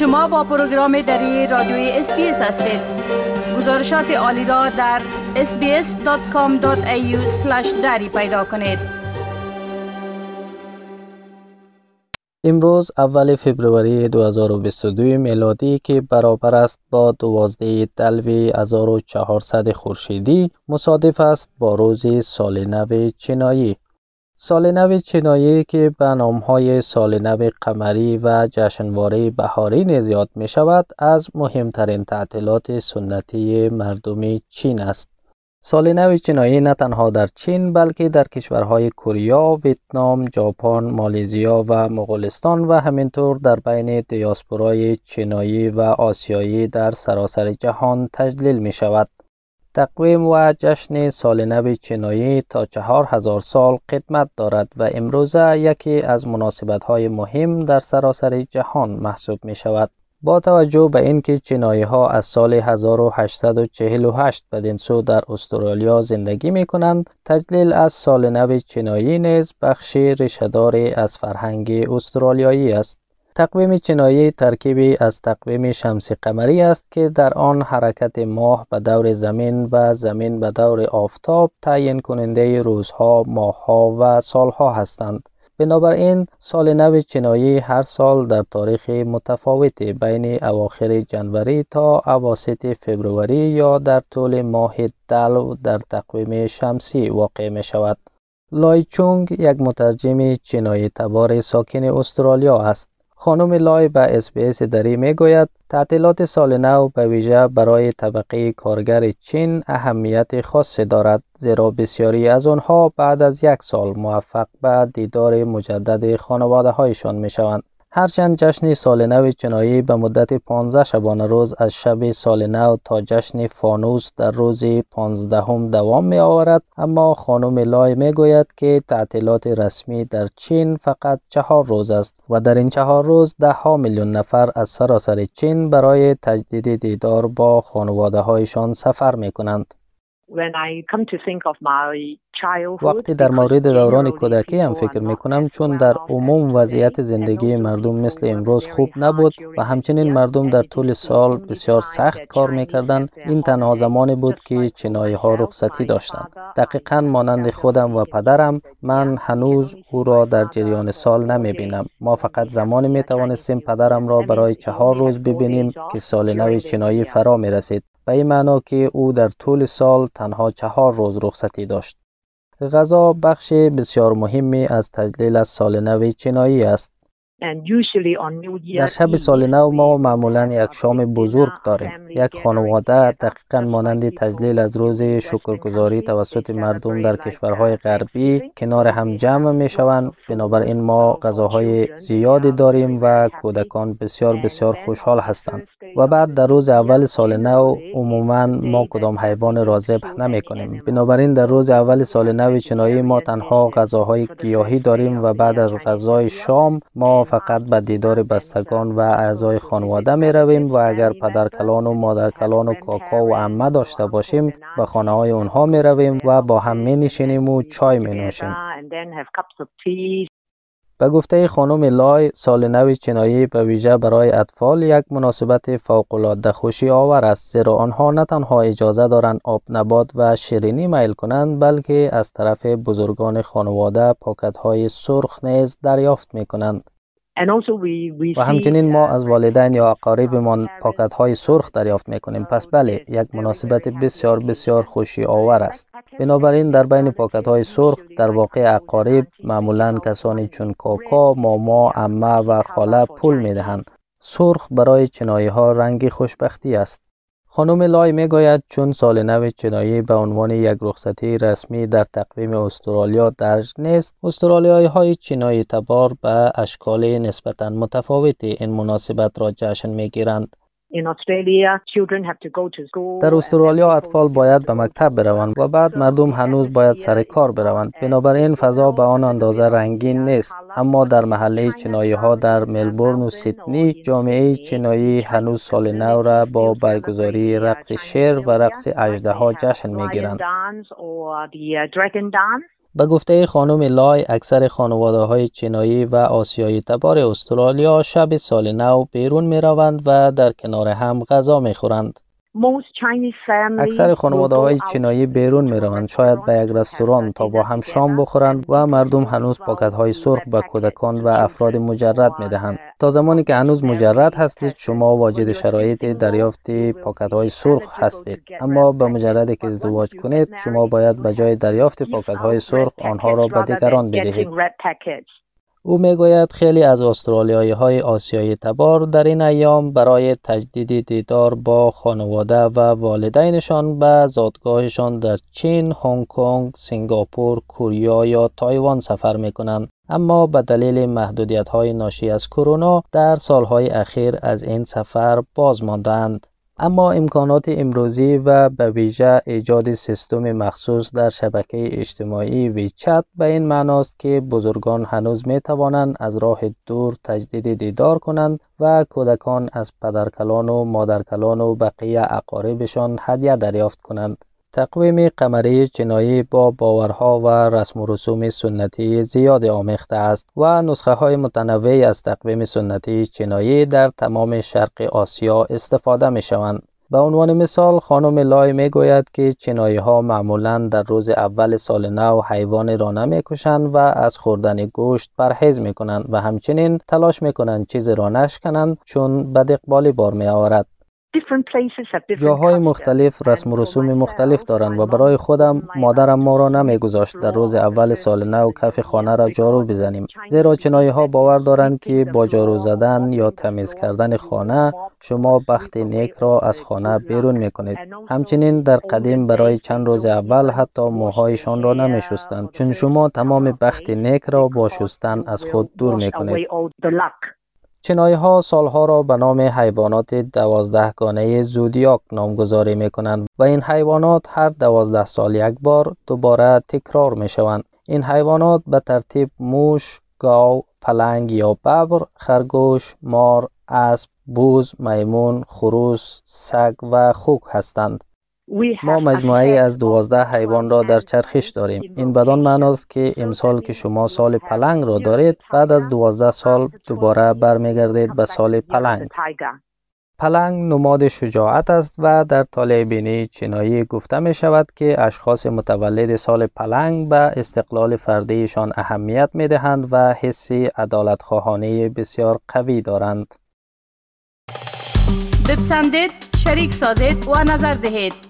شما با پروگرام دری رادیوی SBS هستید. گزارشات عالی را در sbs.com.au دری پیدا کنید. امروز اول فبروری 2022 میلادی که برابر است با 12 دلوی 1400 خورشیدی مصادف است با روز سال نو چینایی سال نو چینایی که به نامهای سال نو قمری و جشنواره بهاری نیز یاد می شود از مهمترین تعطیلات سنتی مردم چین است. سال نو چینایی نه تنها در چین بلکه در کشورهای کوریا، ویتنام، ژاپن، مالیزیا و مغولستان و همینطور در بین دیاسپورای چینایی و آسیایی در سراسر جهان تجلیل می شود. تقویم و جشن سال نو چینایی تا چهار هزار سال قدمت دارد و امروزه یکی از مناسبت های مهم در سراسر جهان محسوب می شود. با توجه به اینکه چینایی ها از سال 1848 بدین سو در استرالیا زندگی می کنند، تجلیل از سال نو چینایی نیز بخشی ریشهداری از فرهنگ استرالیایی است. تقویم چینایی ترکیبی از تقویم شمسی قمری است که در آن حرکت ماه به دور زمین و زمین به دور آفتاب تعیین کننده روزها، ماهها و سالها هستند. بنابراین سال نو چینایی هر سال در تاریخ متفاوتی بین اواخر جنوری تا اواسط فبروری یا در طول ماه دلو در تقویم شمسی واقع می شود. لای چونگ یک مترجم چینایی تبار ساکن استرالیا است. خانم لای به SBS دری می گوید تعطیلات سال نو به ویژه برای طبقه کارگر چین اهمیت خاصی دارد زیرا بسیاری از آنها بعد از یک سال موفق به دیدار مجدد خانواده هایشان می شوند. هرچند جشن سال نو چینایی به مدت 15 شبانه روز از شب سال نو تا جشن فانوس در روز 15 هم دوام می آورد اما خانم لای می گوید که تعطیلات رسمی در چین فقط چهار روز است و در این چهار روز ده ها میلیون نفر از سراسر چین برای تجدید دیدار با خانواده هایشان سفر می کنند. وقتی در مورد دوران کودکی هم فکر می کنم چون در عموم وضعیت زندگی مردم مثل امروز خوب نبود و همچنین مردم در طول سال بسیار سخت کار می کردن این تنها زمانی بود که چینایی ها رخصتی داشتند دقیقا مانند خودم و پدرم من هنوز او را در جریان سال نمی بینم ما فقط زمانی می توانستیم پدرم را برای چهار روز ببینیم که سال نو چینایی فرا می رسید به این معنا که او در طول سال تنها چهار روز رخصتی داشت. غذا بخش بسیار مهمی از تجلیل از سال نو چینایی است. در شب سال نو ما معمولا یک شام بزرگ داریم. یک خانواده دقیقا مانند تجلیل از روز شکرگزاری توسط مردم در کشورهای غربی کنار هم جمع می شوند. بنابراین ما غذاهای زیادی داریم و کودکان بسیار بسیار خوشحال هستند. و بعد در روز اول سال نو عموما ما کدام حیوان را ذبح نمی کنیم. بنابراین در روز اول سال نو چینایی ما تنها غذاهای گیاهی داریم و بعد از غذای شام ما فقط به دیدار بستگان و اعضای خانواده می رویم و اگر پدر کلان و مادر کلان و کاکا و عمه داشته باشیم به خانه های اونها می رویم و با هم می نشینیم و چای می نوشیم. به گفته خانم لای سال نو چینایی به ویژه برای اطفال یک مناسبت فوق العاده خوشی آور است زیرا آنها نه تنها اجازه دارند آب نبات و شیرینی میل کنند بلکه از طرف بزرگان خانواده پاکت های سرخ نیز دریافت می کنند و همچنین ما از والدین یا اقاربمان پاکت های سرخ دریافت می کنیم پس بله یک مناسبت بسیار بسیار خوشی آور است. بنابراین در بین پاکت های سرخ در واقع اقارب معمولا کسانی چون کاکا ماما امه و خاله پول می دهند سرخ برای چنایی ها رنگی خوشبختی است. خانم لای می گوید چون سال نو چینایی به عنوان یک رخصتی رسمی در تقویم استرالیا درج نیست استرالیایی های چینایی تبار به اشکال نسبتا متفاوتی این مناسبت را جشن می گیرند در استرالیا اطفال باید به مکتب بروند و بعد مردم هنوز باید سر کار بروند. بنابراین فضا به آن اندازه رنگین نیست. اما در محله چینایی ها در ملبورن و سیدنی جامعه چینایی هنوز سال نو را با برگزاری رقص شیر و رقص اژدها جشن می‌گیرند. به گفته خانم لای اکثر خانواده های چینایی و آسیایی تبار استرالیا شب سال نو بیرون می روند و در کنار هم غذا می خورند. اکثر خانواده های چینایی بیرون می روند شاید به یک رستوران تا با هم شام بخورند و مردم هنوز پاکت های سرخ به کودکان و افراد مجرد می دهند تا زمانی که هنوز مجرد هستید شما واجد شرایط دریافت پاکت های سرخ هستید. اما به مجرد که ازدواج کنید شما باید به جای دریافت پاکت های سرخ آنها را به دیگران بدهید. او می‌گوید خیلی از استرالیایی های آسیایی تبار در این ایام برای تجدید دیدار با خانواده و والدینشان به زادگاهشان در چین، هنگ کنگ، سنگاپور، کوریا یا تایوان سفر می کنند. اما به دلیل محدودیت های ناشی از کرونا در سالهای اخیر از این سفر باز ماندند. اما امکانات امروزی و به ویژه ایجاد سیستم مخصوص در شبکه اجتماعی ویچت به این معناست که بزرگان هنوز می توانند از راه دور تجدید دیدار کنند و کودکان از پدرکلان و مادرکلان و بقیه اقاربشان هدیه دریافت کنند. تقویم قمری جنایی با باورها و رسم و رسوم سنتی زیاد آمیخته است و نسخه های متنوعی از تقویم سنتی چینایی در تمام شرق آسیا استفاده می شوند. به عنوان مثال خانم لای می گوید که چینایی ها معمولا در روز اول سال نو حیوان را نمی کشند و از خوردن گوشت پرهیز می کنند و همچنین تلاش می کنند چیز را نشکنند چون بد اقبالی بار می آورد. جاهای مختلف رسم و رسوم مختلف دارند و برای خودم مادرم ما را نمیگذاشت در روز اول سال نو کف خانه را جارو بزنیم. زیرا چنایی ها باور دارند که با جارو زدن یا تمیز کردن خانه شما بخت نیک را از خانه بیرون می کنید همچنین در قدیم برای چند روز اول حتی موهایشان را نمی شستند چون شما تمام بخت نیک را با شستن از خود دور می کنید چینایی ها سالها را به نام حیوانات دوازده گانه زودیاک نامگذاری می کنند و این حیوانات هر دوازده سال یک بار دوباره تکرار می شوند. این حیوانات به ترتیب موش، گاو، پلنگ یا ببر، خرگوش، مار، اسب، بوز، میمون، خروس، سگ و خوک هستند. ما مجموعه از دوازده حیوان را در چرخش داریم این بدان معناست که امسال که شما سال پلنگ را دارید بعد از دوازده سال دوباره برمیگردید به سال پلنگ پلنگ نماد شجاعت است و در طالع بینی چینایی گفته می شود که اشخاص متولد سال پلنگ به استقلال فردیشان اهمیت می دهند و حسی عدالت خواهانه بسیار قوی دارند. بپسندید، شریک سازید و نظر دهید.